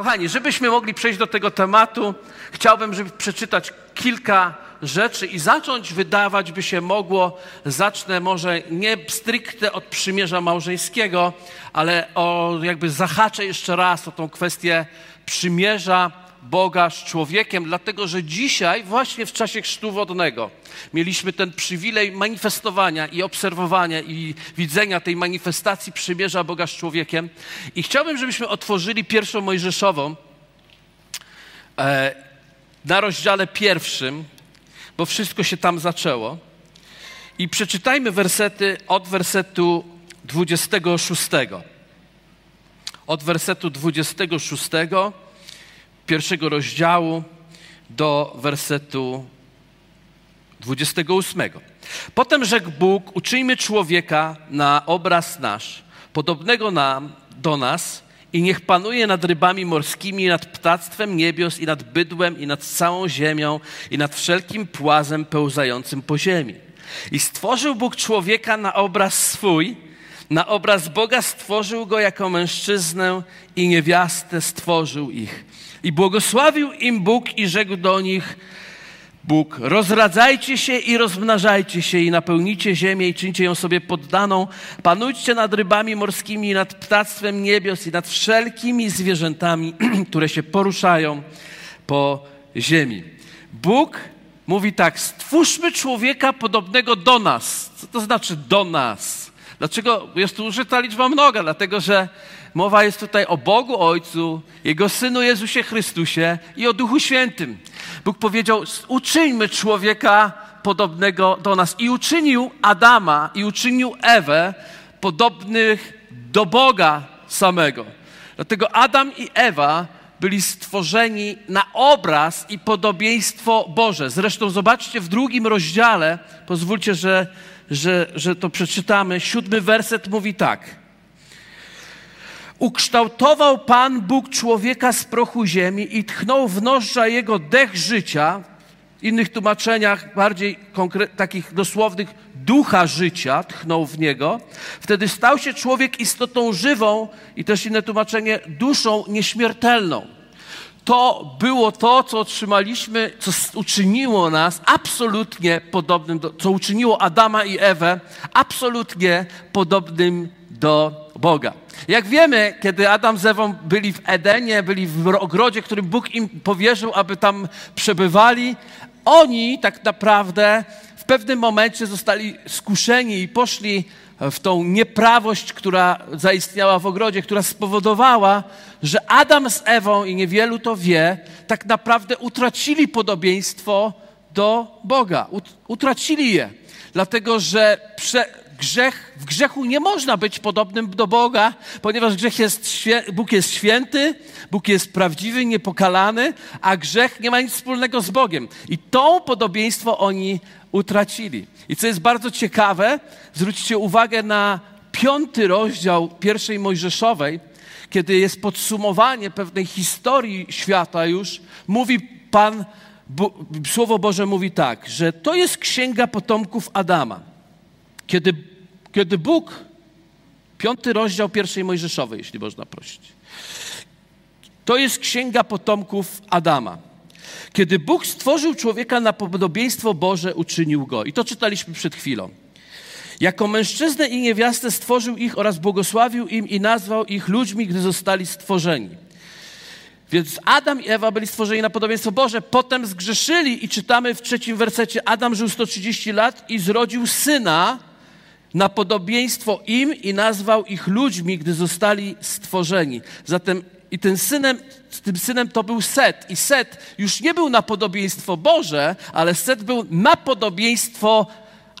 Kochani, żebyśmy mogli przejść do tego tematu, chciałbym, żeby przeczytać kilka rzeczy i zacząć, wydawać by się mogło, zacznę może nie stricte od przymierza małżeńskiego, ale o, jakby zahaczę jeszcze raz o tą kwestię przymierza Boga z człowiekiem, dlatego że dzisiaj, właśnie w czasie chrztu wodnego, mieliśmy ten przywilej manifestowania i obserwowania i widzenia tej manifestacji przymierza Boga z człowiekiem. I chciałbym, żebyśmy otworzyli pierwszą Mojżeszową e, na rozdziale pierwszym, bo wszystko się tam zaczęło. I przeczytajmy wersety od wersetu 26. Od wersetu 26 pierwszego rozdziału do wersetu 28. Potem rzekł Bóg: Uczyjmy człowieka na obraz nasz, podobnego nam, do nas, i niech panuje nad rybami morskimi, nad ptactwem niebios, i nad bydłem, i nad całą ziemią, i nad wszelkim płazem pełzającym po ziemi. I stworzył Bóg człowieka na obraz swój, na obraz Boga stworzył go jako mężczyznę i niewiastę stworzył ich. I błogosławił im Bóg i rzekł do nich, Bóg, rozradzajcie się i rozmnażajcie się i napełnijcie ziemię i czyńcie ją sobie poddaną. Panujcie nad rybami morskimi, nad ptactwem niebios i nad wszelkimi zwierzętami, które się poruszają po ziemi. Bóg mówi tak, stwórzmy człowieka podobnego do nas. Co to znaczy do nas? Dlaczego jest tu użyta liczba mnoga? Dlatego, że mowa jest tutaj o Bogu Ojcu, Jego Synu Jezusie Chrystusie i o Duchu Świętym. Bóg powiedział, uczyńmy człowieka podobnego do nas. I uczynił Adama i uczynił Ewę podobnych do Boga samego. Dlatego Adam i Ewa byli stworzeni na obraz i podobieństwo Boże. Zresztą zobaczcie w drugim rozdziale, pozwólcie, że, że, że to przeczytamy. Siódmy werset mówi tak. Ukształtował Pan Bóg człowieka z prochu ziemi i tchnął w nożdża jego dech życia, w innych tłumaczeniach, bardziej takich dosłownych, ducha życia tchnął w niego. Wtedy stał się człowiek istotą żywą i też inne tłumaczenie, duszą nieśmiertelną. To było to, co otrzymaliśmy, co uczyniło nas absolutnie podobnym, do, co uczyniło Adama i Ewę absolutnie podobnym do Boga. Jak wiemy, kiedy Adam z Ewą byli w Edenie, byli w ogrodzie, który Bóg im powierzył, aby tam przebywali, oni tak naprawdę w pewnym momencie zostali skuszeni i poszli w tą nieprawość, która zaistniała w ogrodzie, która spowodowała, że Adam z Ewą, i niewielu to wie, tak naprawdę utracili podobieństwo do Boga. Utracili je. Dlatego, że prze, grzech, w grzechu nie można być podobnym do Boga, ponieważ grzech jest, Bóg jest święty, Bóg jest prawdziwy, niepokalany, a grzech nie ma nic wspólnego z Bogiem. I to podobieństwo oni utracili. I co jest bardzo ciekawe, zwróćcie uwagę na piąty rozdział pierwszej Mojżeszowej, kiedy jest podsumowanie pewnej historii świata już, mówi Pan, Bo, Słowo Boże mówi tak, że to jest księga potomków Adama. Kiedy, kiedy Bóg, piąty rozdział pierwszej Mojżeszowej, jeśli można prosić, to jest księga potomków Adama. Kiedy Bóg stworzył człowieka na podobieństwo Boże, uczynił go. I to czytaliśmy przed chwilą. Jako mężczyznę i niewiastę stworzył ich oraz błogosławił im i nazwał ich ludźmi, gdy zostali stworzeni. Więc Adam i Ewa byli stworzeni na podobieństwo Boże, potem zgrzeszyli i czytamy w trzecim wersecie, Adam żył 130 lat i zrodził syna, na podobieństwo im i nazwał ich ludźmi, gdy zostali stworzeni. Zatem i ten synem, tym synem to był Set. I Set już nie był na podobieństwo Boże, ale Set był na podobieństwo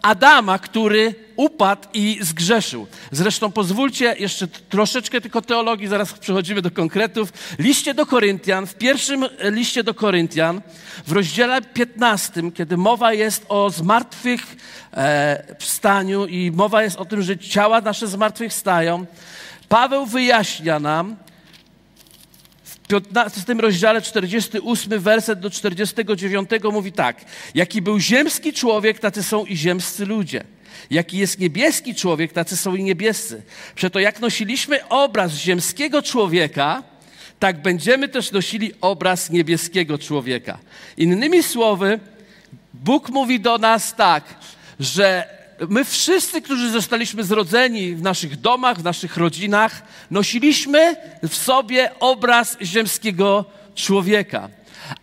Adama, który upadł i zgrzeszył. Zresztą pozwólcie jeszcze troszeczkę tylko teologii, zaraz przechodzimy do konkretów. Liście do Koryntian, w pierwszym liście do Koryntian, w rozdziale 15, kiedy mowa jest o zmartwychwstaniu e, i mowa jest o tym, że ciała nasze zmartwychwstają, Paweł wyjaśnia nam, w tym rozdziale 48, werset do 49 mówi tak. Jaki był ziemski człowiek, tacy są i ziemscy ludzie. Jaki jest niebieski człowiek, tacy są i niebiescy. Przeto jak nosiliśmy obraz ziemskiego człowieka, tak będziemy też nosili obraz niebieskiego człowieka. Innymi słowy, Bóg mówi do nas tak, że my wszyscy, którzy zostaliśmy zrodzeni w naszych domach, w naszych rodzinach, nosiliśmy w sobie obraz ziemskiego człowieka.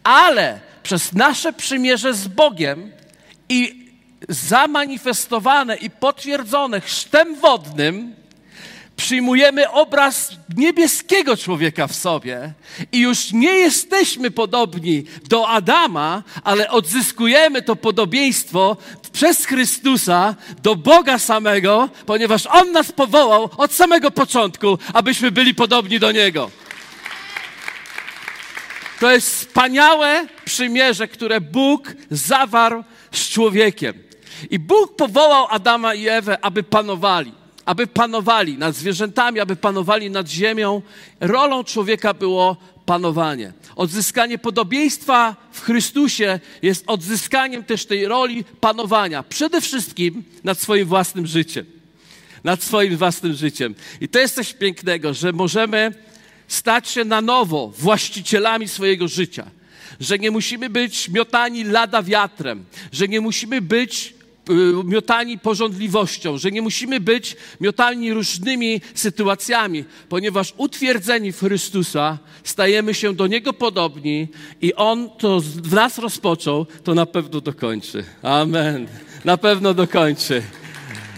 Ale przez nasze przymierze z Bogiem i zamanifestowane i potwierdzone chrztem wodnym, przyjmujemy obraz niebieskiego człowieka w sobie i już nie jesteśmy podobni do Adama, ale odzyskujemy to podobieństwo przez Chrystusa do Boga samego, ponieważ On nas powołał od samego początku, abyśmy byli podobni do Niego. To jest wspaniałe przymierze, które Bóg zawarł z człowiekiem. I Bóg powołał Adama i Ewę, aby panowali aby panowali nad zwierzętami, aby panowali nad ziemią. Rolą człowieka było panowanie. Odzyskanie podobieństwa w Chrystusie jest odzyskaniem też tej roli panowania, przede wszystkim nad swoim własnym życiem. Nad swoim własnym życiem. I to jest coś pięknego, że możemy stać się na nowo właścicielami swojego życia. Że nie musimy być miotani lada wiatrem, że nie musimy być miotani porządliwością, że nie musimy być miotani różnymi sytuacjami, ponieważ utwierdzeni w Chrystusa stajemy się do Niego podobni i On to w nas rozpoczął, to na pewno dokończy. Amen. Na pewno dokończy.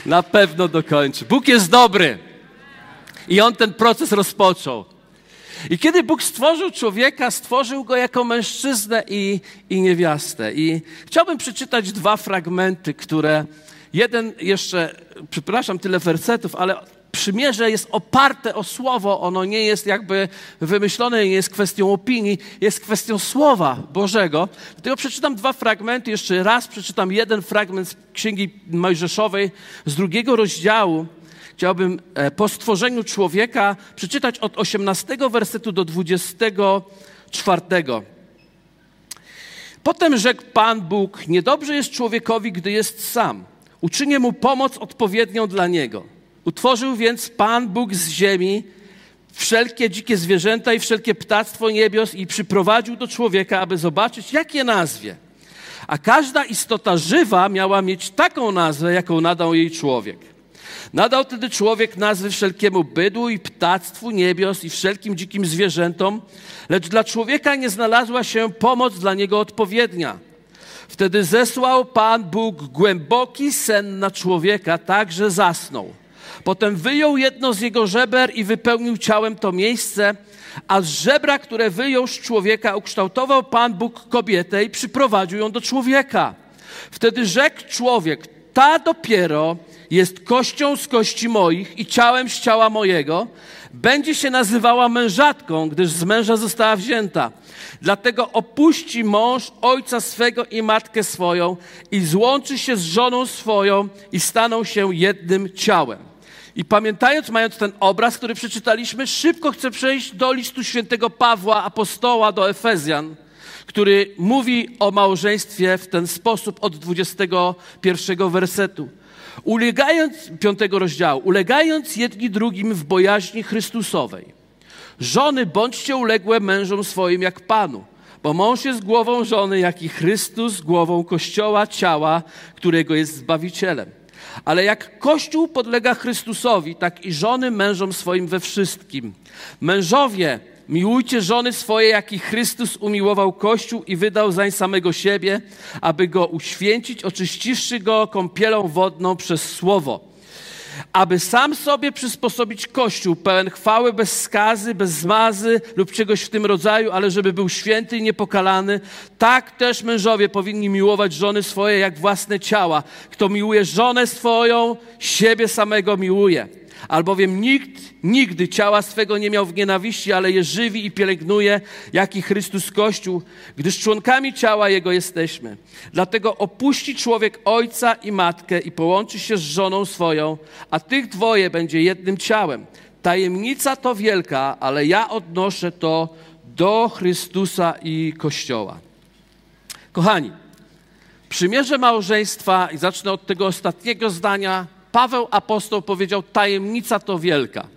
Na pewno dokończy. Bóg jest dobry i On ten proces rozpoczął. I kiedy Bóg stworzył człowieka, stworzył go jako mężczyznę i, i niewiastę. I chciałbym przeczytać dwa fragmenty, które jeden jeszcze, przepraszam, tyle wersetów, ale przymierze jest oparte o słowo, ono nie jest jakby wymyślone, nie jest kwestią opinii, jest kwestią słowa Bożego. Dlatego przeczytam dwa fragmenty, jeszcze raz przeczytam jeden fragment z Księgi Mojżeszowej z drugiego rozdziału chciałbym e, po stworzeniu człowieka przeczytać od 18 wersetu do 24. Potem rzekł Pan Bóg: Niedobrze jest człowiekowi, gdy jest sam. Uczynię mu pomoc odpowiednią dla niego. Utworzył więc Pan Bóg z ziemi wszelkie dzikie zwierzęta i wszelkie ptactwo niebios i przyprowadził do człowieka, aby zobaczyć, jak je nazwie. A każda istota żywa miała mieć taką nazwę, jaką nadał jej człowiek. Nadał wtedy człowiek nazwy wszelkiemu bydłu i ptactwu niebios i wszelkim dzikim zwierzętom, lecz dla człowieka nie znalazła się pomoc dla niego odpowiednia. Wtedy zesłał Pan Bóg głęboki sen na człowieka, tak że zasnął. Potem wyjął jedno z jego żeber i wypełnił ciałem to miejsce, a z żebra, które wyjął z człowieka, ukształtował Pan Bóg kobietę i przyprowadził ją do człowieka. Wtedy rzekł człowiek, ta dopiero jest kością z kości moich i ciałem z ciała mojego, będzie się nazywała mężatką, gdyż z męża została wzięta. Dlatego opuści mąż ojca swego i matkę swoją i złączy się z żoną swoją i staną się jednym ciałem. I pamiętając, mając ten obraz, który przeczytaliśmy, szybko chcę przejść do listu świętego Pawła, apostoła do Efezjan, który mówi o małżeństwie w ten sposób od 21 wersetu. Ulegając, piątego rozdziału, ulegając jedni drugim w bojaźni Chrystusowej. Żony, bądźcie uległe mężom swoim jak Panu, bo mąż jest głową żony, jak i Chrystus głową Kościoła, ciała, którego jest Zbawicielem. Ale jak Kościół podlega Chrystusowi, tak i żony mężom swoim we wszystkim. Mężowie, Miłujcie żony swoje, jak i Chrystus umiłował Kościół i wydał zań samego siebie, aby go uświęcić, oczyściwszy go kąpielą wodną przez słowo. Aby sam sobie przysposobić Kościół pełen chwały, bez skazy, bez zmazy lub czegoś w tym rodzaju, ale żeby był święty i niepokalany, tak też mężowie powinni miłować żony swoje jak własne ciała. Kto miłuje żonę swoją, siebie samego miłuje albowiem nikt nigdy ciała swego nie miał w nienawiści, ale je żywi i pielęgnuje, jak i Chrystus Kościół, gdyż członkami ciała Jego jesteśmy. Dlatego opuści człowiek ojca i matkę i połączy się z żoną swoją, a tych dwoje będzie jednym ciałem. Tajemnica to wielka, ale ja odnoszę to do Chrystusa i Kościoła. Kochani, przymierze małżeństwa, i zacznę od tego ostatniego zdania, Paweł apostoł powiedział: Tajemnica to wielka.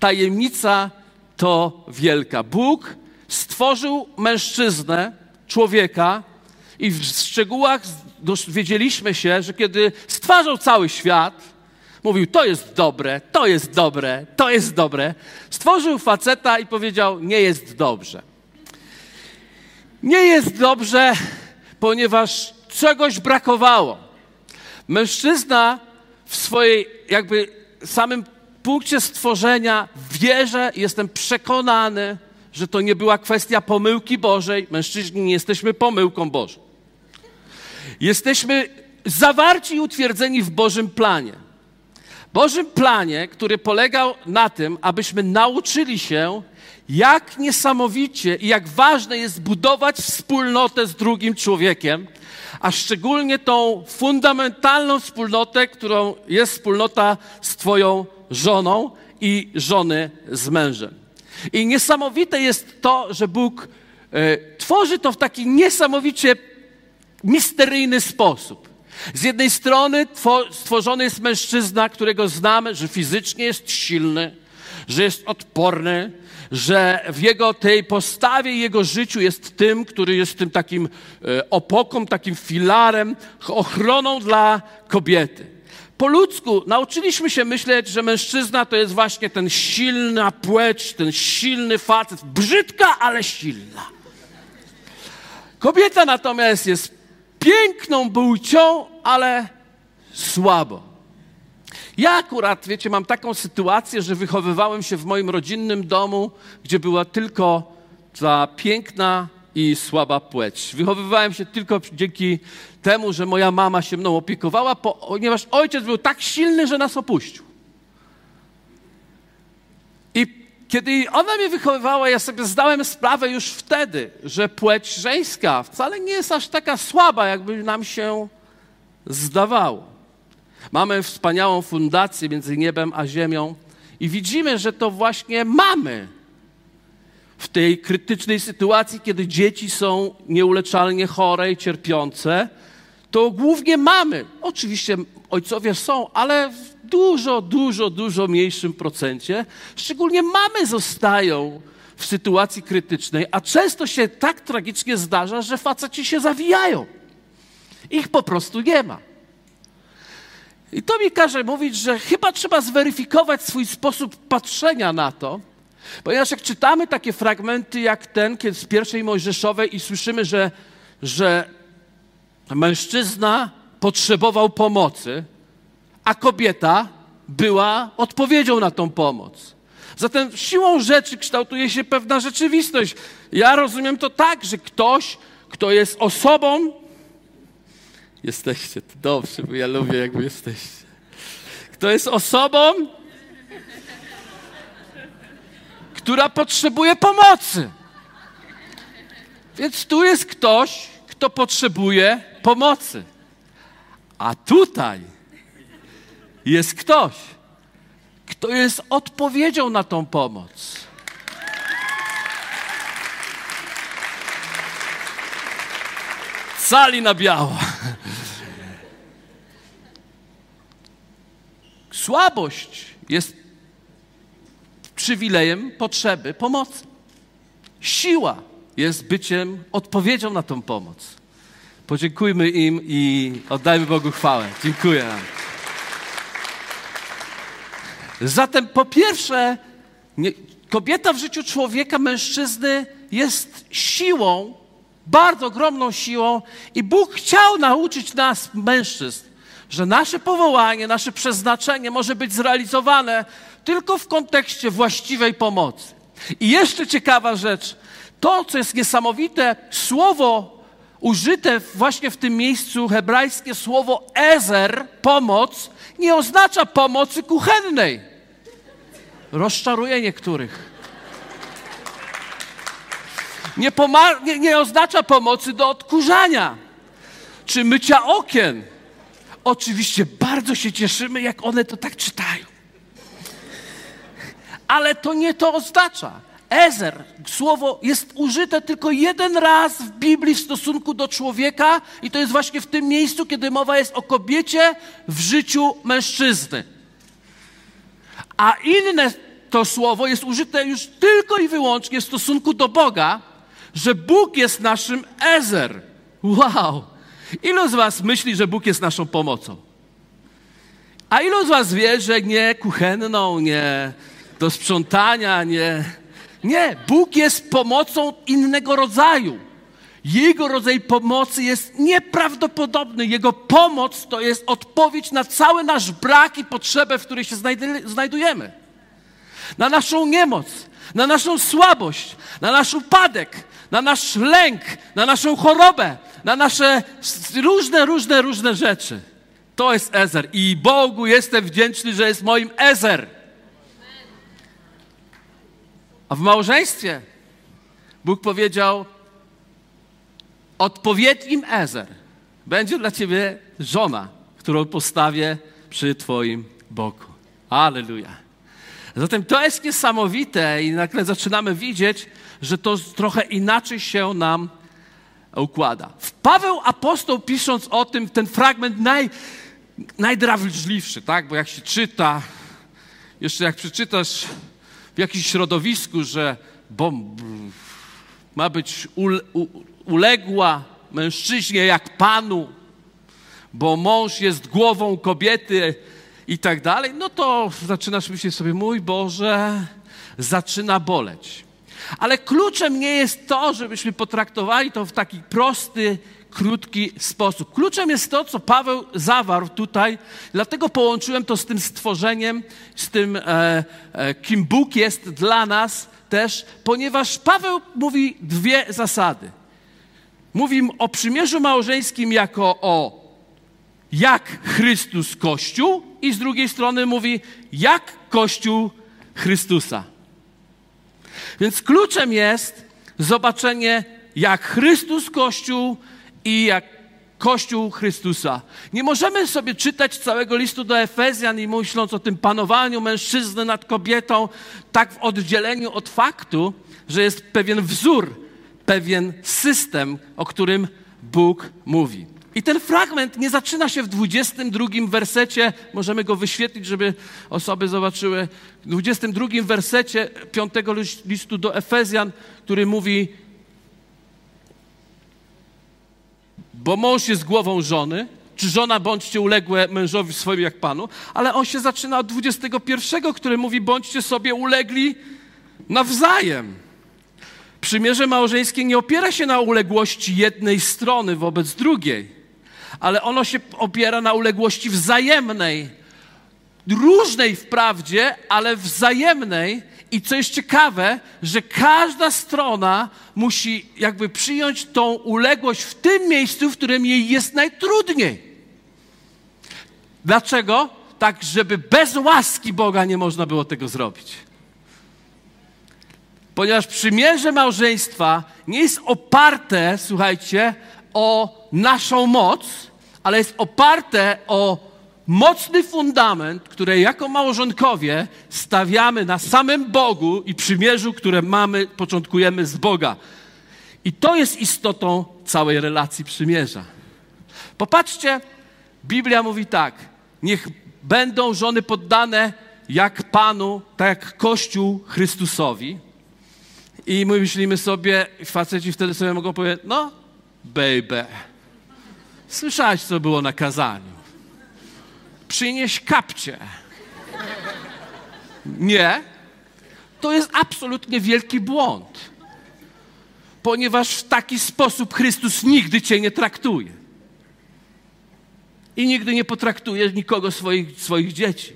Tajemnica to wielka. Bóg stworzył mężczyznę, człowieka, i w szczegółach dowiedzieliśmy się, że kiedy stwarzał cały świat, mówił: To jest dobre, to jest dobre, to jest dobre. Stworzył faceta i powiedział: Nie jest dobrze. Nie jest dobrze, ponieważ czegoś brakowało. Mężczyzna w swojej jakby samym punkcie stworzenia wierzę, jestem przekonany, że to nie była kwestia pomyłki Bożej. Mężczyźni nie jesteśmy pomyłką Bożą. Jesteśmy zawarci i utwierdzeni w Bożym planie. Bożym planie, który polegał na tym, abyśmy nauczyli się, jak niesamowicie i jak ważne jest budować wspólnotę z drugim człowiekiem, a szczególnie tą fundamentalną wspólnotę, którą jest wspólnota z Twoją żoną i żony z mężem. I niesamowite jest to, że Bóg e, tworzy to w taki niesamowicie misteryjny sposób. Z jednej strony stworzony jest mężczyzna, którego znamy, że fizycznie jest silny, że jest odporny, że w jego tej postawie jego życiu jest tym, który jest tym takim e, opoką, takim filarem, ochroną dla kobiety. Po ludzku nauczyliśmy się myśleć, że mężczyzna to jest właśnie ten silna płeć, ten silny facet, brzydka, ale silna. Kobieta natomiast jest piękną płcią, ale słabo. Ja akurat, wiecie, mam taką sytuację, że wychowywałem się w moim rodzinnym domu, gdzie była tylko ta piękna i słaba płeć. Wychowywałem się tylko dzięki temu, że moja mama się mną opiekowała, ponieważ ojciec był tak silny, że nas opuścił. I kiedy ona mnie wychowywała, ja sobie zdałem sprawę już wtedy, że płeć żeńska wcale nie jest aż taka słaba, jakby nam się zdawało. Mamy wspaniałą fundację między niebem a ziemią i widzimy, że to właśnie mamy w tej krytycznej sytuacji, kiedy dzieci są nieuleczalnie chore i cierpiące, to głównie mamy. Oczywiście ojcowie są, ale w dużo, dużo, dużo mniejszym procencie. Szczególnie mamy zostają w sytuacji krytycznej, a często się tak tragicznie zdarza, że faceci się zawijają. Ich po prostu nie ma. I to mi każe mówić, że chyba trzeba zweryfikować swój sposób patrzenia na to, ponieważ jak czytamy takie fragmenty jak ten kiedy z pierwszej Mojżeszowej i słyszymy, że, że mężczyzna potrzebował pomocy, a kobieta była odpowiedzią na tą pomoc. Zatem siłą rzeczy kształtuje się pewna rzeczywistość. Ja rozumiem to tak, że ktoś, kto jest osobą, jesteście, to dobrze, bo ja lubię, jakby jesteście. Kto jest osobą, która potrzebuje pomocy. Więc tu jest ktoś, kto potrzebuje pomocy. A tutaj jest ktoś, kto jest odpowiedzią na tą pomoc. Cali na biało. Słabość jest przywilejem potrzeby pomocy. Siła jest byciem odpowiedzią na tą pomoc. Podziękujmy im i oddajmy Bogu chwałę. Dziękuję. Zatem po pierwsze, nie, kobieta w życiu człowieka, mężczyzny jest siłą, bardzo ogromną siłą i Bóg chciał nauczyć nas, mężczyzn, że nasze powołanie, nasze przeznaczenie może być zrealizowane tylko w kontekście właściwej pomocy. I jeszcze ciekawa rzecz, to, co jest niesamowite, słowo użyte właśnie w tym miejscu, hebrajskie słowo ezer, pomoc, nie oznacza pomocy kuchennej. Rozczaruje niektórych. Nie, nie, nie oznacza pomocy do odkurzania czy mycia okien. Oczywiście bardzo się cieszymy, jak one to tak czytają. Ale to nie to oznacza. Ezer, słowo jest użyte tylko jeden raz w Biblii w stosunku do człowieka, i to jest właśnie w tym miejscu, kiedy mowa jest o kobiecie w życiu mężczyzny. A inne to słowo jest użyte już tylko i wyłącznie w stosunku do Boga, że Bóg jest naszym Ezer. Wow! Ilu z Was myśli, że Bóg jest naszą pomocą? A ilu z Was wie, że nie kuchenną, nie do sprzątania, nie. Nie, Bóg jest pomocą innego rodzaju. Jego rodzaj pomocy jest nieprawdopodobny. Jego pomoc to jest odpowiedź na cały nasz brak i potrzebę, w której się znajdujemy. Na naszą niemoc, na naszą słabość, na nasz upadek, na nasz lęk, na naszą chorobę, na nasze różne, różne, różne rzeczy. To jest Ezer. I Bogu jestem wdzięczny, że jest moim Ezer. A w małżeństwie Bóg powiedział: Odpowiednim Ezer będzie dla ciebie żona, którą postawię przy Twoim boku. Aleluja. Zatem to jest niesamowite i nagle zaczynamy widzieć, że to trochę inaczej się nam układa. Paweł apostoł pisząc o tym, ten fragment naj, tak? Bo jak się czyta, jeszcze jak przeczytasz w jakimś środowisku, że bomb, ma być u, uległa mężczyźnie jak panu, bo mąż jest głową kobiety i tak dalej, no to zaczynasz myśleć sobie, mój Boże, zaczyna boleć. Ale kluczem nie jest to, żebyśmy potraktowali to w taki prosty, krótki sposób. Kluczem jest to, co Paweł zawarł tutaj, dlatego połączyłem to z tym stworzeniem, z tym, e, e, kim Bóg jest dla nas też, ponieważ Paweł mówi dwie zasady. Mówi o przymierzu małżeńskim jako o jak Chrystus Kościół i z drugiej strony mówi jak Kościół Chrystusa. Więc kluczem jest zobaczenie jak Chrystus Kościół i jak Kościół Chrystusa. Nie możemy sobie czytać całego listu do Efezjan i myśląc o tym panowaniu mężczyzny nad kobietą, tak w oddzieleniu od faktu, że jest pewien wzór, pewien system, o którym Bóg mówi. I ten fragment nie zaczyna się w 22 wersecie, możemy go wyświetlić, żeby osoby zobaczyły. W 22 wersecie 5 listu do Efezjan, który mówi: Bo mąż jest głową żony, czy żona bądźcie uległe mężowi swoim jak panu, ale on się zaczyna od 21, który mówi: bądźcie sobie ulegli nawzajem. Przymierze małżeńskie nie opiera się na uległości jednej strony wobec drugiej, ale ono się opiera na uległości wzajemnej, różnej wprawdzie, ale wzajemnej. I co jest ciekawe, że każda strona musi jakby przyjąć tą uległość w tym miejscu, w którym jej jest najtrudniej. Dlaczego? Tak, żeby bez łaski Boga nie można było tego zrobić. Ponieważ przymierze małżeństwa nie jest oparte, słuchajcie, o naszą moc, ale jest oparte o mocny fundament, który jako małżonkowie stawiamy na samym Bogu i przymierzu, które mamy, początkujemy z Boga. I to jest istotą całej relacji przymierza. Popatrzcie, Biblia mówi tak: niech będą żony poddane jak Panu, tak jak Kościół Chrystusowi. I my myślimy sobie, faceci wtedy sobie mogą powiedzieć, no, baby, słyszałeś, co było na kazaniu. Przynieś kapcie. Nie. To jest absolutnie wielki błąd. Ponieważ w taki sposób Chrystus nigdy cię nie traktuje. I nigdy nie potraktuje nikogo swoich, swoich dzieci.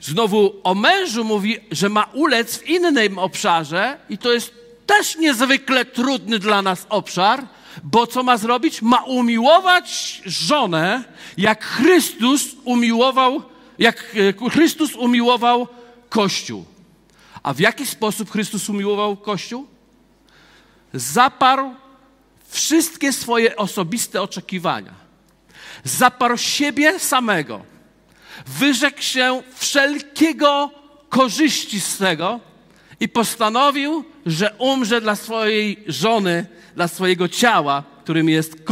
Znowu o mężu mówi, że ma ulec w innym obszarze, i to jest też niezwykle trudny dla nas obszar, bo co ma zrobić? Ma umiłować żonę, jak Chrystus umiłował, jak e, Chrystus umiłował Kościół. A w jaki sposób Chrystus umiłował Kościół? Zaparł wszystkie swoje osobiste oczekiwania. Zaparł siebie samego. Wyrzekł się wszelkiego korzyści z tego i postanowił, że umrze dla swojej żony, dla swojego ciała, którym jest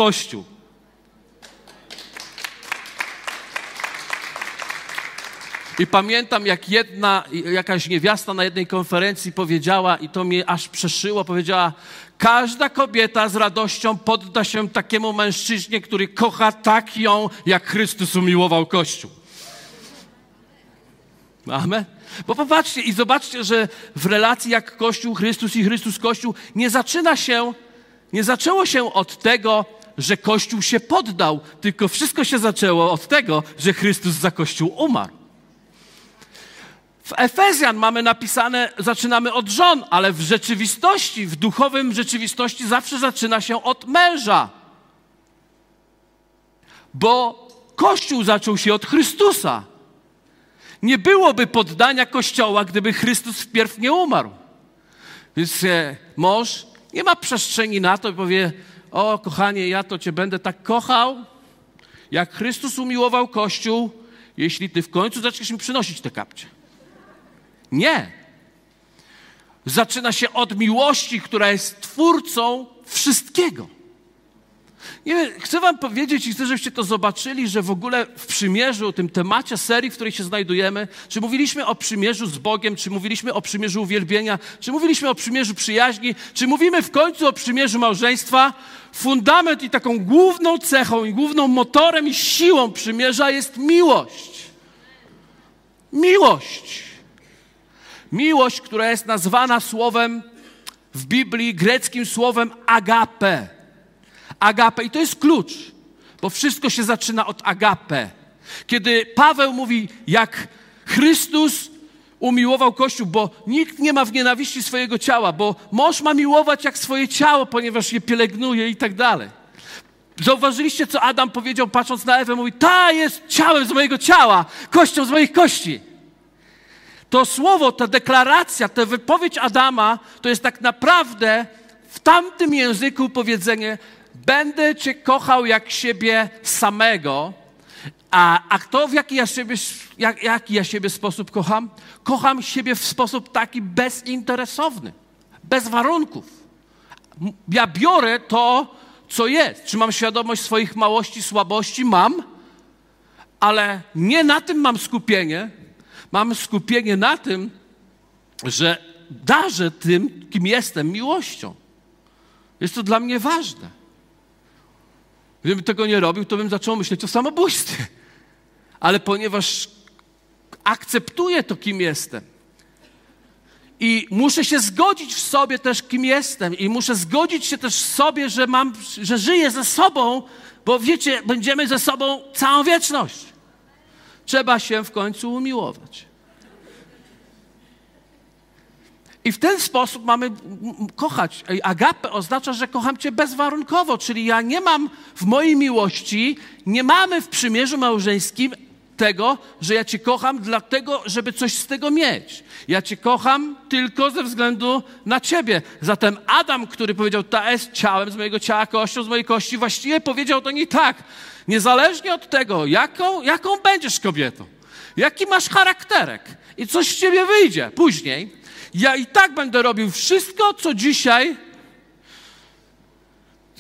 I pamiętam, jak jedna, jakaś niewiasta na jednej konferencji powiedziała, i to mnie aż przeszyło, powiedziała, każda kobieta z radością podda się takiemu mężczyźnie, który kocha tak ją, jak Chrystus umiłował Kościół. Amen. Bo popatrzcie i zobaczcie, że w relacji jak Kościół, Chrystus i Chrystus Kościół nie zaczyna się, nie zaczęło się od tego, że Kościół się poddał, tylko wszystko się zaczęło od tego, że Chrystus za Kościół umarł. W Efezjan mamy napisane, zaczynamy od żon, ale w rzeczywistości, w duchowym rzeczywistości zawsze zaczyna się od męża. Bo Kościół zaczął się od Chrystusa. Nie byłoby poddania Kościoła, gdyby Chrystus wpierw nie umarł. Więc e, mąż nie ma przestrzeni na to i powie, o kochanie, ja to Cię będę tak kochał, jak Chrystus umiłował Kościół, jeśli Ty w końcu zaczniesz mi przynosić te kapcie. Nie. Zaczyna się od miłości, która jest twórcą wszystkiego. Nie chcę Wam powiedzieć i chcę, żebyście to zobaczyli, że w ogóle w przymierzu, tym temacie serii, w której się znajdujemy, czy mówiliśmy o przymierzu z Bogiem, czy mówiliśmy o przymierzu uwielbienia, czy mówiliśmy o przymierzu przyjaźni, czy mówimy w końcu o przymierzu małżeństwa, fundament i taką główną cechą, i główną motorem i siłą przymierza jest miłość. Miłość. Miłość, która jest nazwana słowem w Biblii, greckim słowem agape. Agape. I to jest klucz, bo wszystko się zaczyna od agape. Kiedy Paweł mówi, jak Chrystus umiłował Kościół, bo nikt nie ma w nienawiści swojego ciała, bo mąż ma miłować jak swoje ciało, ponieważ je pielęgnuje i tak dalej. Zauważyliście, co Adam powiedział, patrząc na Ewę? Mówi, ta jest ciałem z mojego ciała, kością z moich kości. To słowo, ta deklaracja, ta wypowiedź Adama, to jest tak naprawdę w tamtym języku powiedzenie: Będę Cię kochał jak siebie samego. A, a kto w jaki ja, siebie, jak, jaki ja siebie sposób kocham? Kocham siebie w sposób taki bezinteresowny, bez warunków. Ja biorę to, co jest. Czy mam świadomość swoich małości, słabości? Mam, ale nie na tym mam skupienie, mam skupienie na tym, że darzę tym, kim jestem, miłością. Jest to dla mnie ważne. Gdybym tego nie robił, to bym zaczął myśleć o samobójstwie. Ale ponieważ akceptuję to, kim jestem, i muszę się zgodzić w sobie też, kim jestem, i muszę zgodzić się też w sobie, że, mam, że żyję ze sobą, bo wiecie, będziemy ze sobą całą wieczność. Trzeba się w końcu umiłować. I w ten sposób mamy kochać. Agape oznacza, że kocham Cię bezwarunkowo, czyli ja nie mam w mojej miłości, nie mamy w przymierzu małżeńskim tego, że ja Cię kocham dlatego, żeby coś z tego mieć. Ja Cię kocham tylko ze względu na Ciebie. Zatem Adam, który powiedział, ta jest ciałem z mojego ciała, kością z mojej kości, właściwie powiedział to nie tak. Niezależnie od tego, jaką, jaką będziesz kobietą, jaki masz charakterek i coś z Ciebie wyjdzie później, ja i tak będę robił wszystko, co dzisiaj,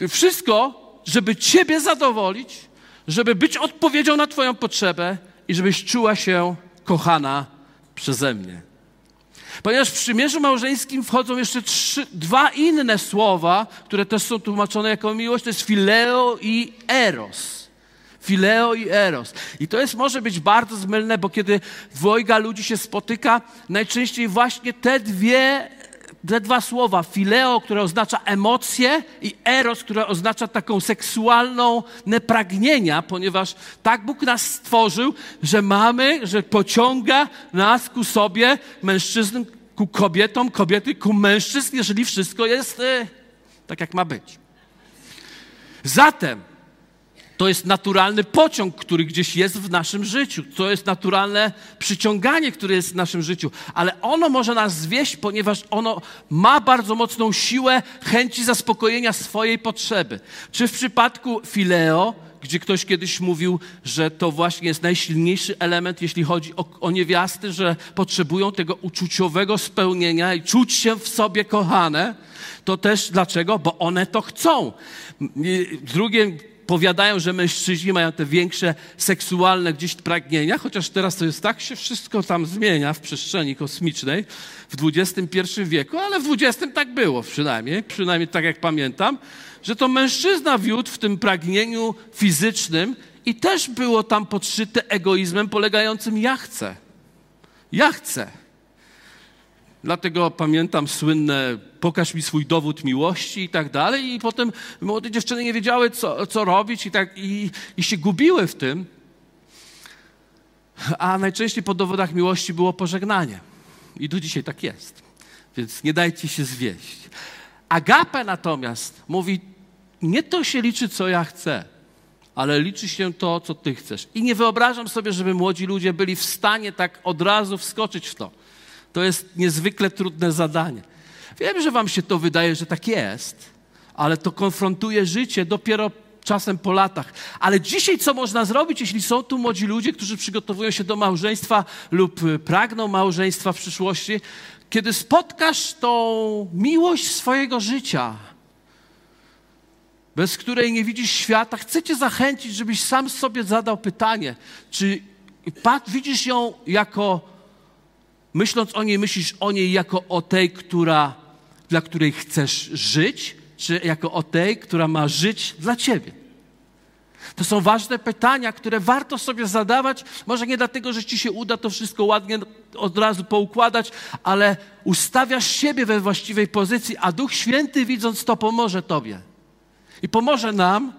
wszystko, żeby Ciebie zadowolić, żeby być odpowiedzią na Twoją potrzebę i żebyś czuła się kochana przeze mnie. Ponieważ w przymierzu małżeńskim wchodzą jeszcze trzy, dwa inne słowa, które też są tłumaczone jako miłość, to jest fileo i eros. Fileo i eros. I to jest, może być bardzo zmylne, bo kiedy dwojga ludzi się spotyka, najczęściej właśnie te dwie te dwa słowa, fileo, które oznacza emocje i eros, które oznacza taką seksualną nepragnienia, ponieważ tak Bóg nas stworzył, że mamy, że pociąga nas ku sobie, mężczyzn ku kobietom, kobiety ku mężczyzn, jeżeli wszystko jest y, tak, jak ma być. Zatem to jest naturalny pociąg, który gdzieś jest w naszym życiu. To jest naturalne przyciąganie, które jest w naszym życiu. Ale ono może nas zwieść, ponieważ ono ma bardzo mocną siłę chęci zaspokojenia swojej potrzeby. Czy w przypadku Fileo, gdzie ktoś kiedyś mówił, że to właśnie jest najsilniejszy element, jeśli chodzi o, o niewiasty, że potrzebują tego uczuciowego spełnienia i czuć się w sobie kochane, to też dlaczego? Bo one to chcą. Drugie powiadają, że mężczyźni mają te większe seksualne gdzieś pragnienia, chociaż teraz to jest tak, się wszystko tam zmienia w przestrzeni kosmicznej w XXI wieku, ale w XX tak było przynajmniej, przynajmniej tak jak pamiętam, że to mężczyzna wiódł w tym pragnieniu fizycznym i też było tam podszyte egoizmem polegającym ja chcę. Ja chcę. Dlatego pamiętam słynne pokaż mi swój dowód miłości i tak dalej. I potem młode dziewczyny nie wiedziały, co, co robić i, tak, i, i się gubiły w tym. A najczęściej po dowodach miłości było pożegnanie. I do dzisiaj tak jest. Więc nie dajcie się zwieść. Agape natomiast mówi, nie to się liczy, co ja chcę, ale liczy się to, co ty chcesz. I nie wyobrażam sobie, żeby młodzi ludzie byli w stanie tak od razu wskoczyć w to. To jest niezwykle trudne zadanie. Wiem, że wam się to wydaje, że tak jest, ale to konfrontuje życie dopiero czasem po latach. Ale dzisiaj co można zrobić, jeśli są tu młodzi ludzie, którzy przygotowują się do małżeństwa lub y, pragną małżeństwa w przyszłości, kiedy spotkasz tą miłość swojego życia, bez której nie widzisz świata, chcę Cię zachęcić, żebyś sam sobie zadał pytanie, czy widzisz ją jako, myśląc o niej, myślisz o niej jako o tej, która, dla której chcesz żyć, czy jako o tej, która ma żyć dla Ciebie? To są ważne pytania, które warto sobie zadawać. Może nie dlatego, że ci się uda to wszystko ładnie od razu poukładać, ale ustawiasz siebie we właściwej pozycji, a Duch Święty, widząc to, pomoże Tobie. I pomoże nam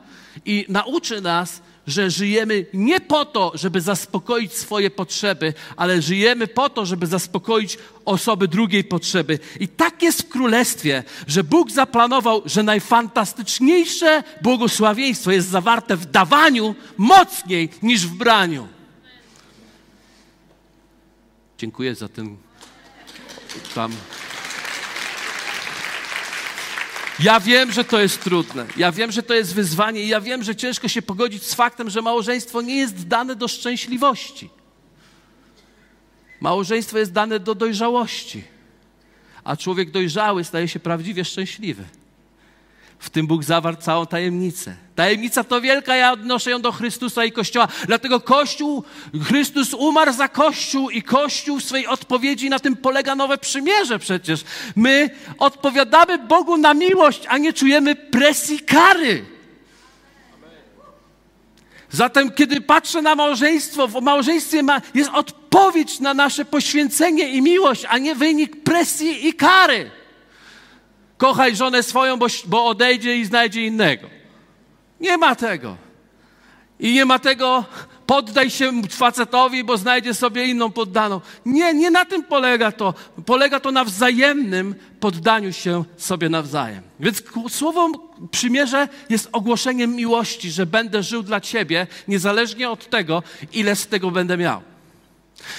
i nauczy nas, że żyjemy nie po to, żeby zaspokoić swoje potrzeby, ale żyjemy po to, żeby zaspokoić osoby drugiej potrzeby. I tak jest w królestwie, że Bóg zaplanował, że najfantastyczniejsze błogosławieństwo jest zawarte w dawaniu mocniej niż w braniu. Dziękuję za ten tam. Ja wiem, że to jest trudne. Ja wiem, że to jest wyzwanie i ja wiem, że ciężko się pogodzić z faktem, że małżeństwo nie jest dane do szczęśliwości. Małżeństwo jest dane do dojrzałości. A człowiek dojrzały staje się prawdziwie szczęśliwy. W tym Bóg zawarł całą tajemnicę. Tajemnica to wielka, ja odnoszę ją do Chrystusa i Kościoła. Dlatego Kościół, Chrystus umarł za Kościół i Kościół w swej odpowiedzi na tym polega nowe przymierze przecież. My odpowiadamy Bogu na miłość, a nie czujemy presji kary. Zatem, kiedy patrzę na małżeństwo, w małżeństwie ma, jest odpowiedź na nasze poświęcenie i miłość, a nie wynik presji i kary. Kochaj żonę swoją, bo, bo odejdzie i znajdzie innego. Nie ma tego. I nie ma tego, poddaj się facetowi, bo znajdzie sobie inną poddaną. Nie, nie na tym polega to. Polega to na wzajemnym poddaniu się sobie nawzajem. Więc słowo przymierze jest ogłoszeniem miłości, że będę żył dla Ciebie, niezależnie od tego, ile z tego będę miał.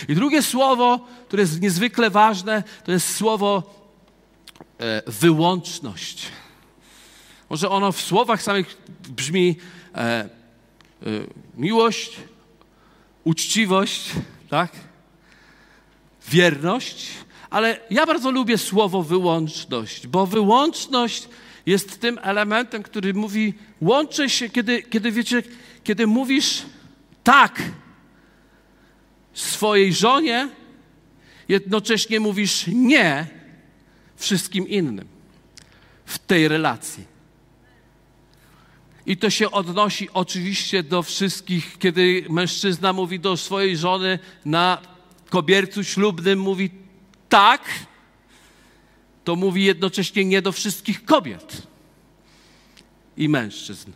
I drugie słowo, które jest niezwykle ważne, to jest słowo wyłączność. Może ono w słowach samych brzmi e, e, miłość, uczciwość, tak? Wierność, ale ja bardzo lubię słowo wyłączność, bo wyłączność jest tym elementem, który mówi, łączę się, kiedy, kiedy wiecie, kiedy mówisz tak swojej żonie, jednocześnie mówisz nie wszystkim innym w tej relacji. I to się odnosi oczywiście do wszystkich, kiedy mężczyzna mówi do swojej żony na kobiercu ślubnym, mówi tak, to mówi jednocześnie nie do wszystkich kobiet i mężczyzn.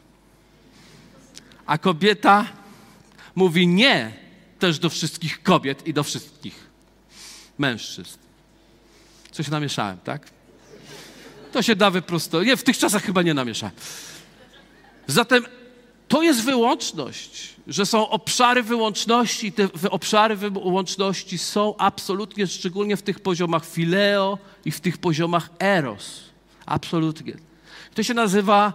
A kobieta mówi nie też do wszystkich kobiet i do wszystkich mężczyzn. Coś namieszałem, tak? To się da wyprostować. Nie, w tych czasach chyba nie namieszałem. Zatem to jest wyłączność, że są obszary wyłączności. Te obszary wyłączności są absolutnie, szczególnie w tych poziomach fileo i w tych poziomach eros. Absolutnie. To się nazywa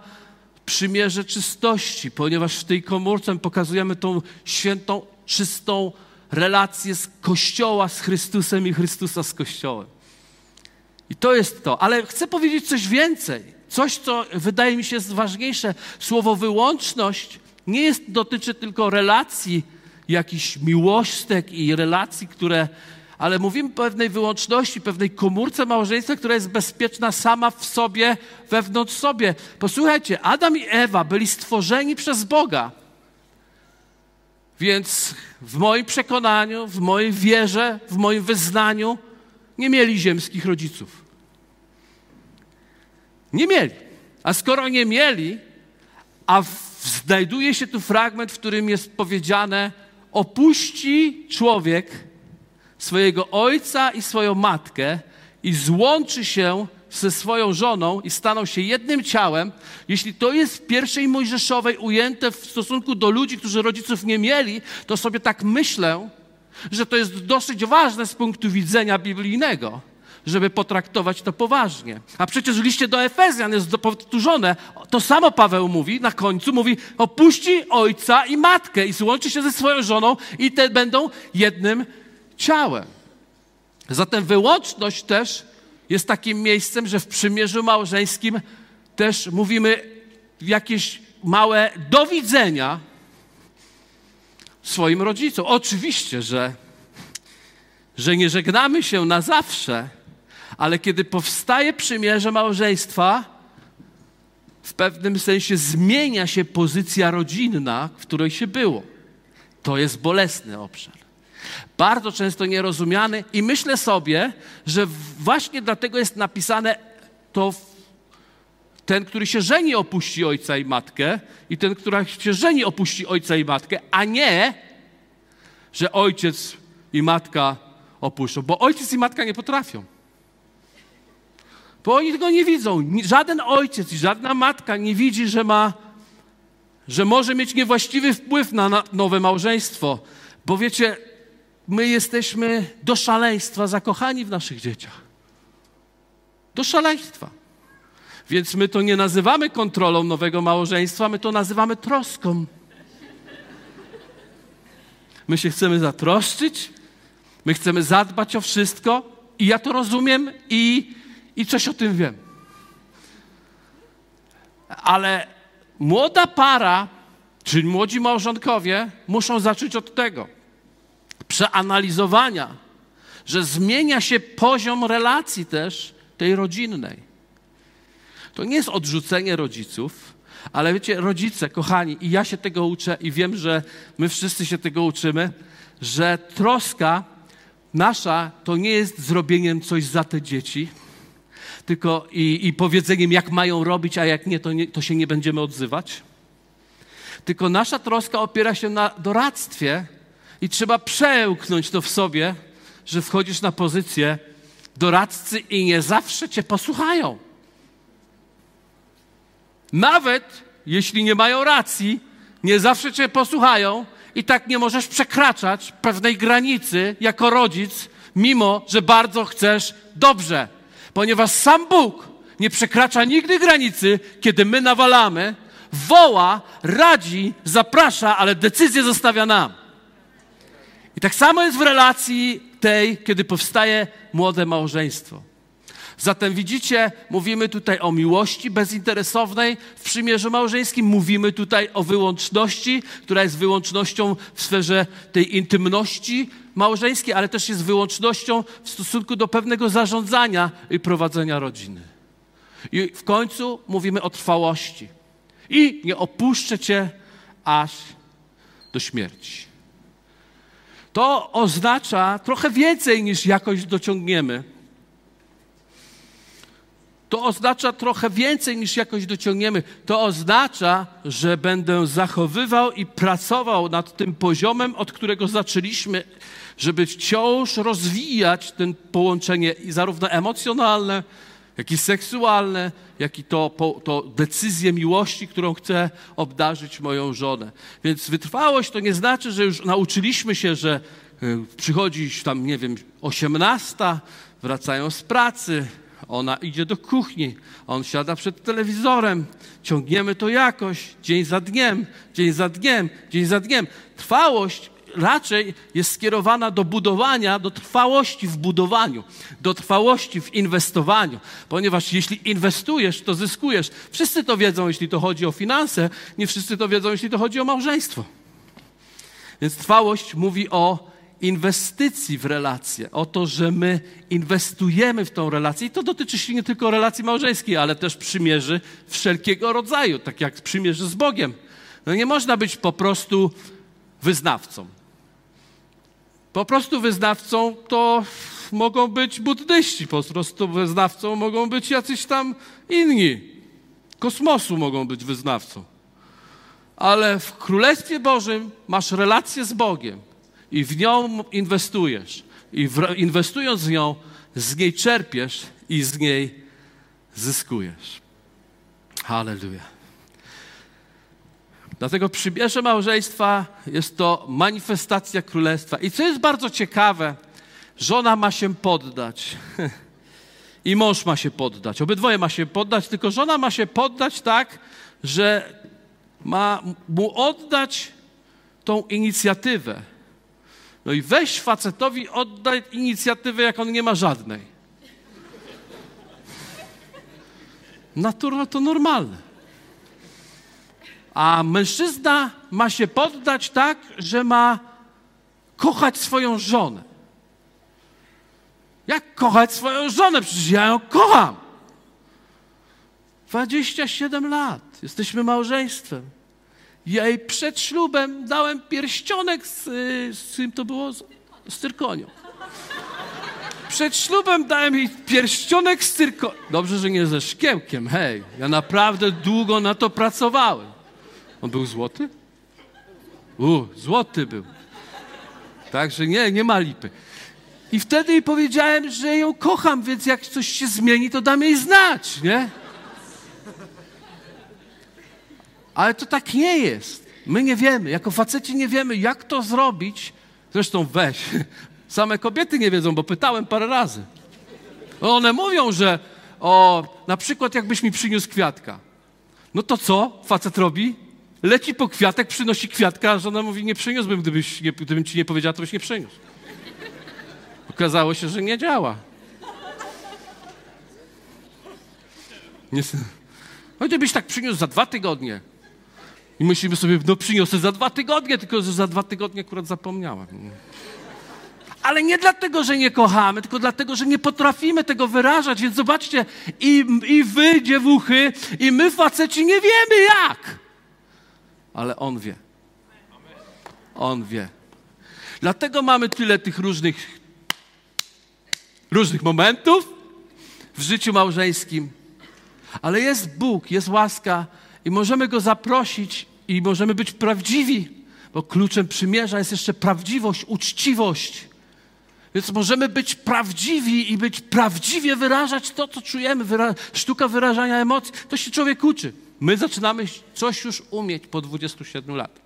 przymierze czystości, ponieważ w tej komórce pokazujemy tą świętą, czystą relację z Kościoła, z Chrystusem i Chrystusa z Kościołem. I to jest to. Ale chcę powiedzieć coś więcej. Coś, co wydaje mi się jest ważniejsze. Słowo wyłączność nie jest, dotyczy tylko relacji, jakichś miłostek i relacji, które ale mówimy pewnej wyłączności, pewnej komórce małżeństwa, która jest bezpieczna sama w sobie, wewnątrz sobie. Posłuchajcie, Adam i Ewa byli stworzeni przez Boga. Więc w moim przekonaniu, w mojej wierze, w moim wyznaniu nie mieli ziemskich rodziców. Nie mieli. A skoro nie mieli, a znajduje się tu fragment, w którym jest powiedziane: opuści człowiek swojego ojca i swoją matkę i złączy się ze swoją żoną i staną się jednym ciałem, jeśli to jest w pierwszej Mojżeszowej ujęte w stosunku do ludzi, którzy rodziców nie mieli, to sobie tak myślę, że to jest dosyć ważne z punktu widzenia biblijnego, żeby potraktować to poważnie. A przecież w liście do Efezjan jest powtórzone, to samo Paweł mówi na końcu, mówi opuści ojca i matkę i złączy się ze swoją żoną i te będą jednym ciałem. Zatem wyłączność też jest takim miejscem, że w przymierzu małżeńskim też mówimy jakieś małe do widzenia swoim rodzicom. Oczywiście, że, że nie żegnamy się na zawsze, ale kiedy powstaje przymierze małżeństwa, w pewnym sensie zmienia się pozycja rodzinna, w której się było. To jest bolesny obszar bardzo często nierozumiany i myślę sobie, że właśnie dlatego jest napisane to ten, który się żeni, opuści ojca i matkę i ten, który się żeni, opuści ojca i matkę, a nie, że ojciec i matka opuszczą, bo ojciec i matka nie potrafią. Bo oni tego nie widzą. Żaden ojciec i żadna matka nie widzi, że ma, że może mieć niewłaściwy wpływ na nowe małżeństwo. Bo wiecie, my jesteśmy do szaleństwa zakochani w naszych dzieciach. Do szaleństwa. Więc my to nie nazywamy kontrolą nowego małżeństwa, my to nazywamy troską. My się chcemy zatroszczyć, my chcemy zadbać o wszystko i ja to rozumiem i, i coś o tym wiem. Ale młoda para, czy młodzi małżonkowie muszą zacząć od tego przeanalizowania, że zmienia się poziom relacji też tej rodzinnej. To nie jest odrzucenie rodziców, ale wiecie, rodzice, kochani, i ja się tego uczę i wiem, że my wszyscy się tego uczymy, że troska nasza to nie jest zrobieniem coś za te dzieci, tylko i, i powiedzeniem, jak mają robić, a jak nie to, nie, to się nie będziemy odzywać. Tylko nasza troska opiera się na doradztwie, i trzeba przełknąć to w sobie, że wchodzisz na pozycję doradcy i nie zawsze cię posłuchają. Nawet jeśli nie mają racji, nie zawsze cię posłuchają i tak nie możesz przekraczać pewnej granicy jako rodzic, mimo że bardzo chcesz dobrze. Ponieważ sam Bóg nie przekracza nigdy granicy, kiedy my nawalamy, woła, radzi, zaprasza, ale decyzję zostawia nam. I tak samo jest w relacji tej, kiedy powstaje młode małżeństwo. Zatem widzicie, mówimy tutaj o miłości bezinteresownej w przymierzu małżeńskim, mówimy tutaj o wyłączności, która jest wyłącznością w sferze tej intymności małżeńskiej, ale też jest wyłącznością w stosunku do pewnego zarządzania i prowadzenia rodziny. I w końcu mówimy o trwałości. I nie opuszczę cię aż do śmierci. To oznacza trochę więcej niż jakoś dociągniemy. To oznacza trochę więcej niż jakoś dociągniemy. To oznacza, że będę zachowywał i pracował nad tym poziomem, od którego zaczęliśmy, żeby wciąż rozwijać ten połączenie zarówno emocjonalne, jak i seksualne, jak i to, to decyzję miłości, którą chcę obdarzyć moją żonę. Więc wytrwałość to nie znaczy, że już nauczyliśmy się, że y, przychodzi tam, nie wiem, osiemnasta, wracają z pracy, ona idzie do kuchni, on siada przed telewizorem, ciągniemy to jakoś, dzień za dniem, dzień za dniem, dzień za dniem. Trwałość raczej jest skierowana do budowania, do trwałości w budowaniu, do trwałości w inwestowaniu. Ponieważ jeśli inwestujesz, to zyskujesz. Wszyscy to wiedzą, jeśli to chodzi o finanse, nie wszyscy to wiedzą, jeśli to chodzi o małżeństwo. Więc trwałość mówi o inwestycji w relacje, o to, że my inwestujemy w tą relację. I to dotyczy się nie tylko relacji małżeńskiej, ale też przymierzy wszelkiego rodzaju, tak jak przymierzy z Bogiem. No nie można być po prostu wyznawcą. Po prostu wyznawcą to mogą być buddyści, po prostu wyznawcą mogą być jacyś tam inni. Kosmosu mogą być wyznawcą. Ale w Królestwie Bożym masz relację z Bogiem i w nią inwestujesz. I w, inwestując w nią, z niej czerpiesz i z niej zyskujesz. Hallelujah. Dlatego przybierze małżeństwa jest to manifestacja królestwa. I co jest bardzo ciekawe, żona ma się poddać. I mąż ma się poddać. Obydwoje ma się poddać, tylko żona ma się poddać tak, że ma mu oddać tą inicjatywę. No i weź facetowi, oddaj inicjatywę, jak on nie ma żadnej. Naturalne to normalne. A mężczyzna ma się poddać tak, że ma kochać swoją żonę. Jak kochać swoją żonę? Przecież ja ją kocham. 27 lat. Jesteśmy małżeństwem. Ja jej przed ślubem dałem pierścionek z, z czym to było? Z, z cyrkonią. Przed ślubem dałem jej pierścionek z cyrkonią. Dobrze, że nie ze szkiełkiem, hej. Ja naprawdę długo na to pracowałem. On był złoty? U, złoty był. Także nie, nie ma lipy. I wtedy jej powiedziałem, że ją kocham, więc jak coś się zmieni, to dam jej znać, nie? Ale to tak nie jest. My nie wiemy, jako faceci nie wiemy, jak to zrobić. Zresztą weź, same kobiety nie wiedzą, bo pytałem parę razy. One mówią, że o, na przykład jakbyś mi przyniósł kwiatka. No to co facet robi? Leci po kwiatek, przynosi kwiatka, a żona mówi, nie przyniósłbym, gdybyś, nie, gdybym ci nie powiedziała, to byś nie przyniósł. Okazało się, że nie działa. Nie, Chociażbyś tak przyniósł za dwa tygodnie. I myślimy sobie, no przyniosę za dwa tygodnie, tylko że za dwa tygodnie akurat zapomniałem. Ale nie dlatego, że nie kochamy, tylko dlatego, że nie potrafimy tego wyrażać. Więc zobaczcie, i, i wy, dziewuchy, i my, faceci, nie wiemy jak. Ale On wie. On wie. Dlatego mamy tyle tych różnych, różnych momentów w życiu małżeńskim. Ale jest Bóg, jest łaska, i możemy go zaprosić i możemy być prawdziwi, bo kluczem przymierza jest jeszcze prawdziwość, uczciwość. Więc możemy być prawdziwi i być prawdziwie wyrażać to, co czujemy. Wyra sztuka wyrażania emocji, to się człowiek uczy. My zaczynamy coś już umieć po 27 latach.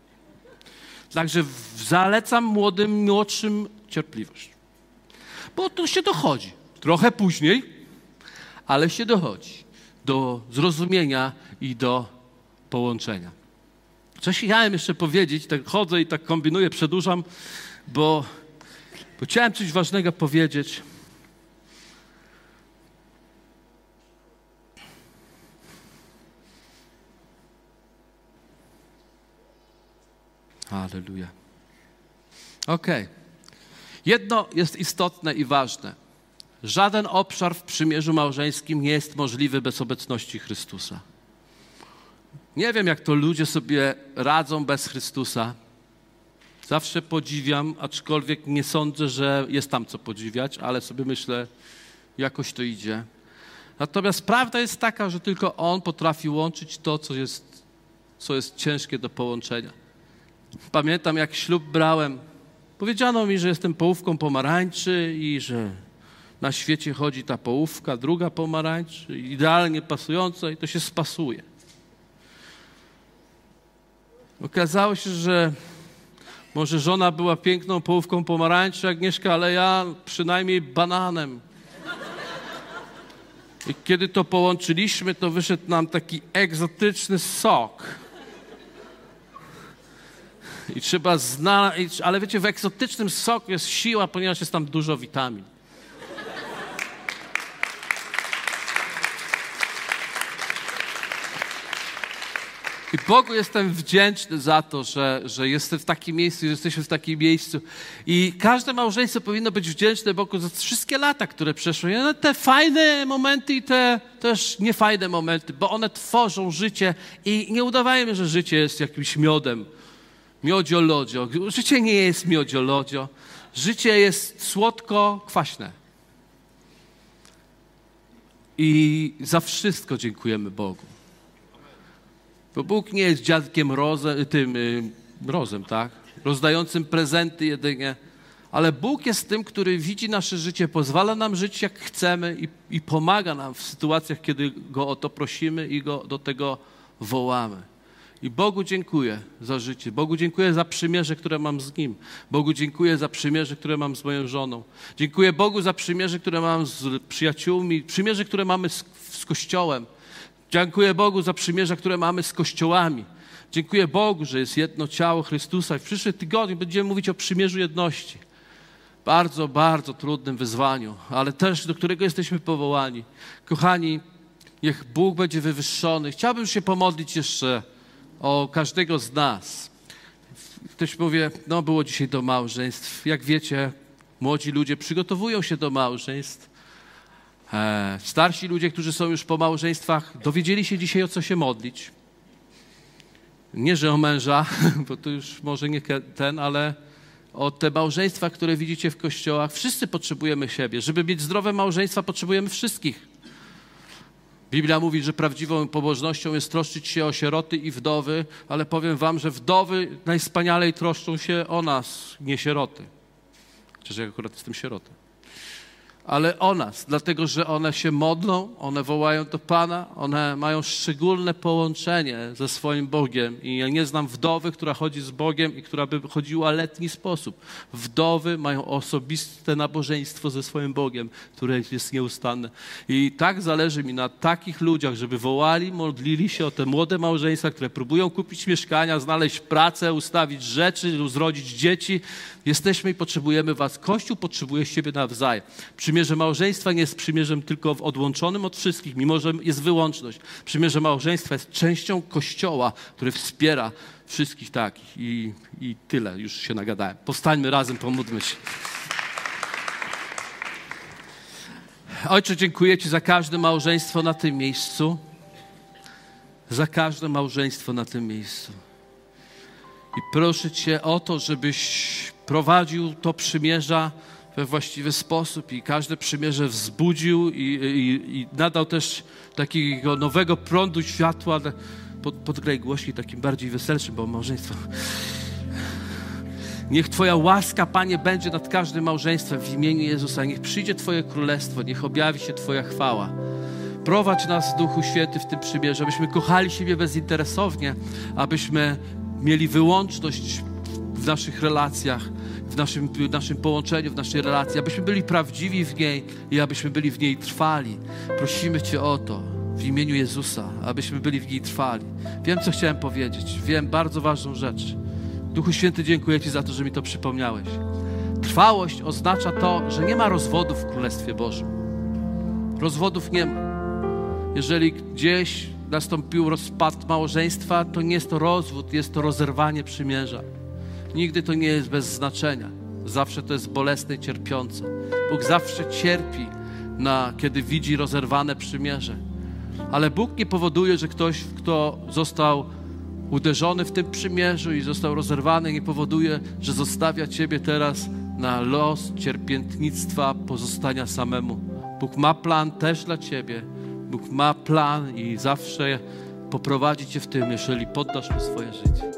Także zalecam młodym, młodszym cierpliwość. Bo to się dochodzi. Trochę później, ale się dochodzi do zrozumienia i do połączenia. Coś chciałem jeszcze powiedzieć, tak chodzę i tak kombinuję, przedłużam, bo, bo chciałem coś ważnego powiedzieć. Halleluja. Okej. Okay. Jedno jest istotne i ważne. Żaden obszar w przymierzu małżeńskim nie jest możliwy bez obecności Chrystusa. Nie wiem, jak to ludzie sobie radzą bez Chrystusa. Zawsze podziwiam, aczkolwiek nie sądzę, że jest tam co podziwiać, ale sobie myślę, jakoś to idzie. Natomiast prawda jest taka, że tylko On potrafi łączyć to, co jest, co jest ciężkie do połączenia. Pamiętam, jak ślub brałem, powiedziano mi, że jestem połówką pomarańczy i że na świecie chodzi ta połówka, druga pomarańczy, idealnie pasująca i to się spasuje. Okazało się, że może żona była piękną połówką pomarańczy, Agnieszka, ale ja przynajmniej bananem. I kiedy to połączyliśmy, to wyszedł nam taki egzotyczny sok. I trzeba znaleźć, ale wiecie, w egzotycznym soku jest siła, ponieważ jest tam dużo witamin. I Bogu jestem wdzięczny za to, że, że jestem w takim miejscu, że jesteśmy w takim miejscu. I każde małżeństwo powinno być wdzięczne Bogu za wszystkie lata, które przeszły. No, te fajne momenty i te też niefajne momenty, bo one tworzą życie i nie udawajmy, że życie jest jakimś miodem. Miodzio-lodzio. Życie nie jest miodzio-lodzio. Życie jest słodko-kwaśne. I za wszystko dziękujemy Bogu. Bo Bóg nie jest dziadkiem rozem, tym y, mrozem, tak? Rozdającym prezenty jedynie. Ale Bóg jest tym, który widzi nasze życie, pozwala nam żyć jak chcemy i, i pomaga nam w sytuacjach, kiedy Go o to prosimy i Go do tego wołamy. I Bogu dziękuję za życie. Bogu dziękuję za przymierze, które mam z Nim. Bogu dziękuję za przymierze, które mam z moją żoną. Dziękuję Bogu za przymierze, które mam z przyjaciółmi, przymierze, które mamy z, z Kościołem. Dziękuję Bogu za przymierza, które mamy z kościołami. Dziękuję Bogu, że jest jedno ciało Chrystusa. I w przyszłym tygodniu będziemy mówić o przymierzu jedności. Bardzo, bardzo trudnym wyzwaniu, ale też do którego jesteśmy powołani. Kochani, niech Bóg będzie wywyższony. Chciałbym się pomodlić jeszcze o każdego z nas. Ktoś powie, no było dzisiaj do małżeństw. Jak wiecie, młodzi ludzie przygotowują się do małżeństw. E, starsi ludzie, którzy są już po małżeństwach, dowiedzieli się dzisiaj o co się modlić. Nie, że o męża, bo to już może nie ten, ale o te małżeństwa, które widzicie w kościołach. Wszyscy potrzebujemy siebie. Żeby mieć zdrowe małżeństwa, potrzebujemy wszystkich. Biblia mówi, że prawdziwą pobożnością jest troszczyć się o sieroty i wdowy, ale powiem wam, że wdowy najwspanialej troszczą się o nas, nie sieroty. Chociaż ja akurat jestem sierotą ale o nas, dlatego że one się modlą, one wołają do Pana, one mają szczególne połączenie ze swoim Bogiem. I ja nie znam wdowy, która chodzi z Bogiem i która by chodziła letni sposób. Wdowy mają osobiste nabożeństwo ze swoim Bogiem, które jest nieustanne. I tak zależy mi na takich ludziach, żeby wołali, modlili się o te młode małżeństwa, które próbują kupić mieszkania, znaleźć pracę, ustawić rzeczy, zrodzić dzieci. Jesteśmy i potrzebujemy Was. Kościół potrzebuje siebie nawzajem. Przymierze małżeństwa nie jest przymierzem tylko odłączonym od wszystkich, mimo że jest wyłączność. Przymierze małżeństwa jest częścią Kościoła, który wspiera wszystkich takich. I, I tyle, już się nagadałem. Powstańmy razem, pomódlmy się. Ojcze, dziękuję Ci za każde małżeństwo na tym miejscu. Za każde małżeństwo na tym miejscu. I proszę Cię o to, żebyś prowadził to przymierza we właściwy sposób i każde przymierze wzbudził i, i, i nadał też takiego nowego prądu światła. Pod, podgraj głośniej takim bardziej weselszym, bo małżeństwo. Niech Twoja łaska, Panie, będzie nad każdym małżeństwem w imieniu Jezusa. Niech przyjdzie Twoje królestwo, niech objawi się Twoja chwała. Prowadź nas, Duchu Święty, w tym przymierze, abyśmy kochali siebie bezinteresownie, abyśmy mieli wyłączność w naszych relacjach, w naszym, w naszym połączeniu, w naszej relacji, abyśmy byli prawdziwi w niej i abyśmy byli w niej trwali. Prosimy Cię o to w imieniu Jezusa, abyśmy byli w niej trwali. Wiem, co chciałem powiedzieć. Wiem bardzo ważną rzecz. Duchu Święty, dziękuję Ci za to, że mi to przypomniałeś. Trwałość oznacza to, że nie ma rozwodów w Królestwie Bożym. Rozwodów nie ma. Jeżeli gdzieś nastąpił rozpad małżeństwa, to nie jest to rozwód, jest to rozerwanie przymierza. Nigdy to nie jest bez znaczenia. Zawsze to jest bolesne i cierpiące. Bóg zawsze cierpi, na, kiedy widzi rozerwane przymierze. Ale Bóg nie powoduje, że ktoś, kto został uderzony w tym przymierzu i został rozerwany, nie powoduje, że zostawia Ciebie teraz na los cierpiętnictwa, pozostania samemu. Bóg ma plan też dla Ciebie. Bóg ma plan i zawsze poprowadzi Cię w tym, jeżeli poddasz Mu swoje życie.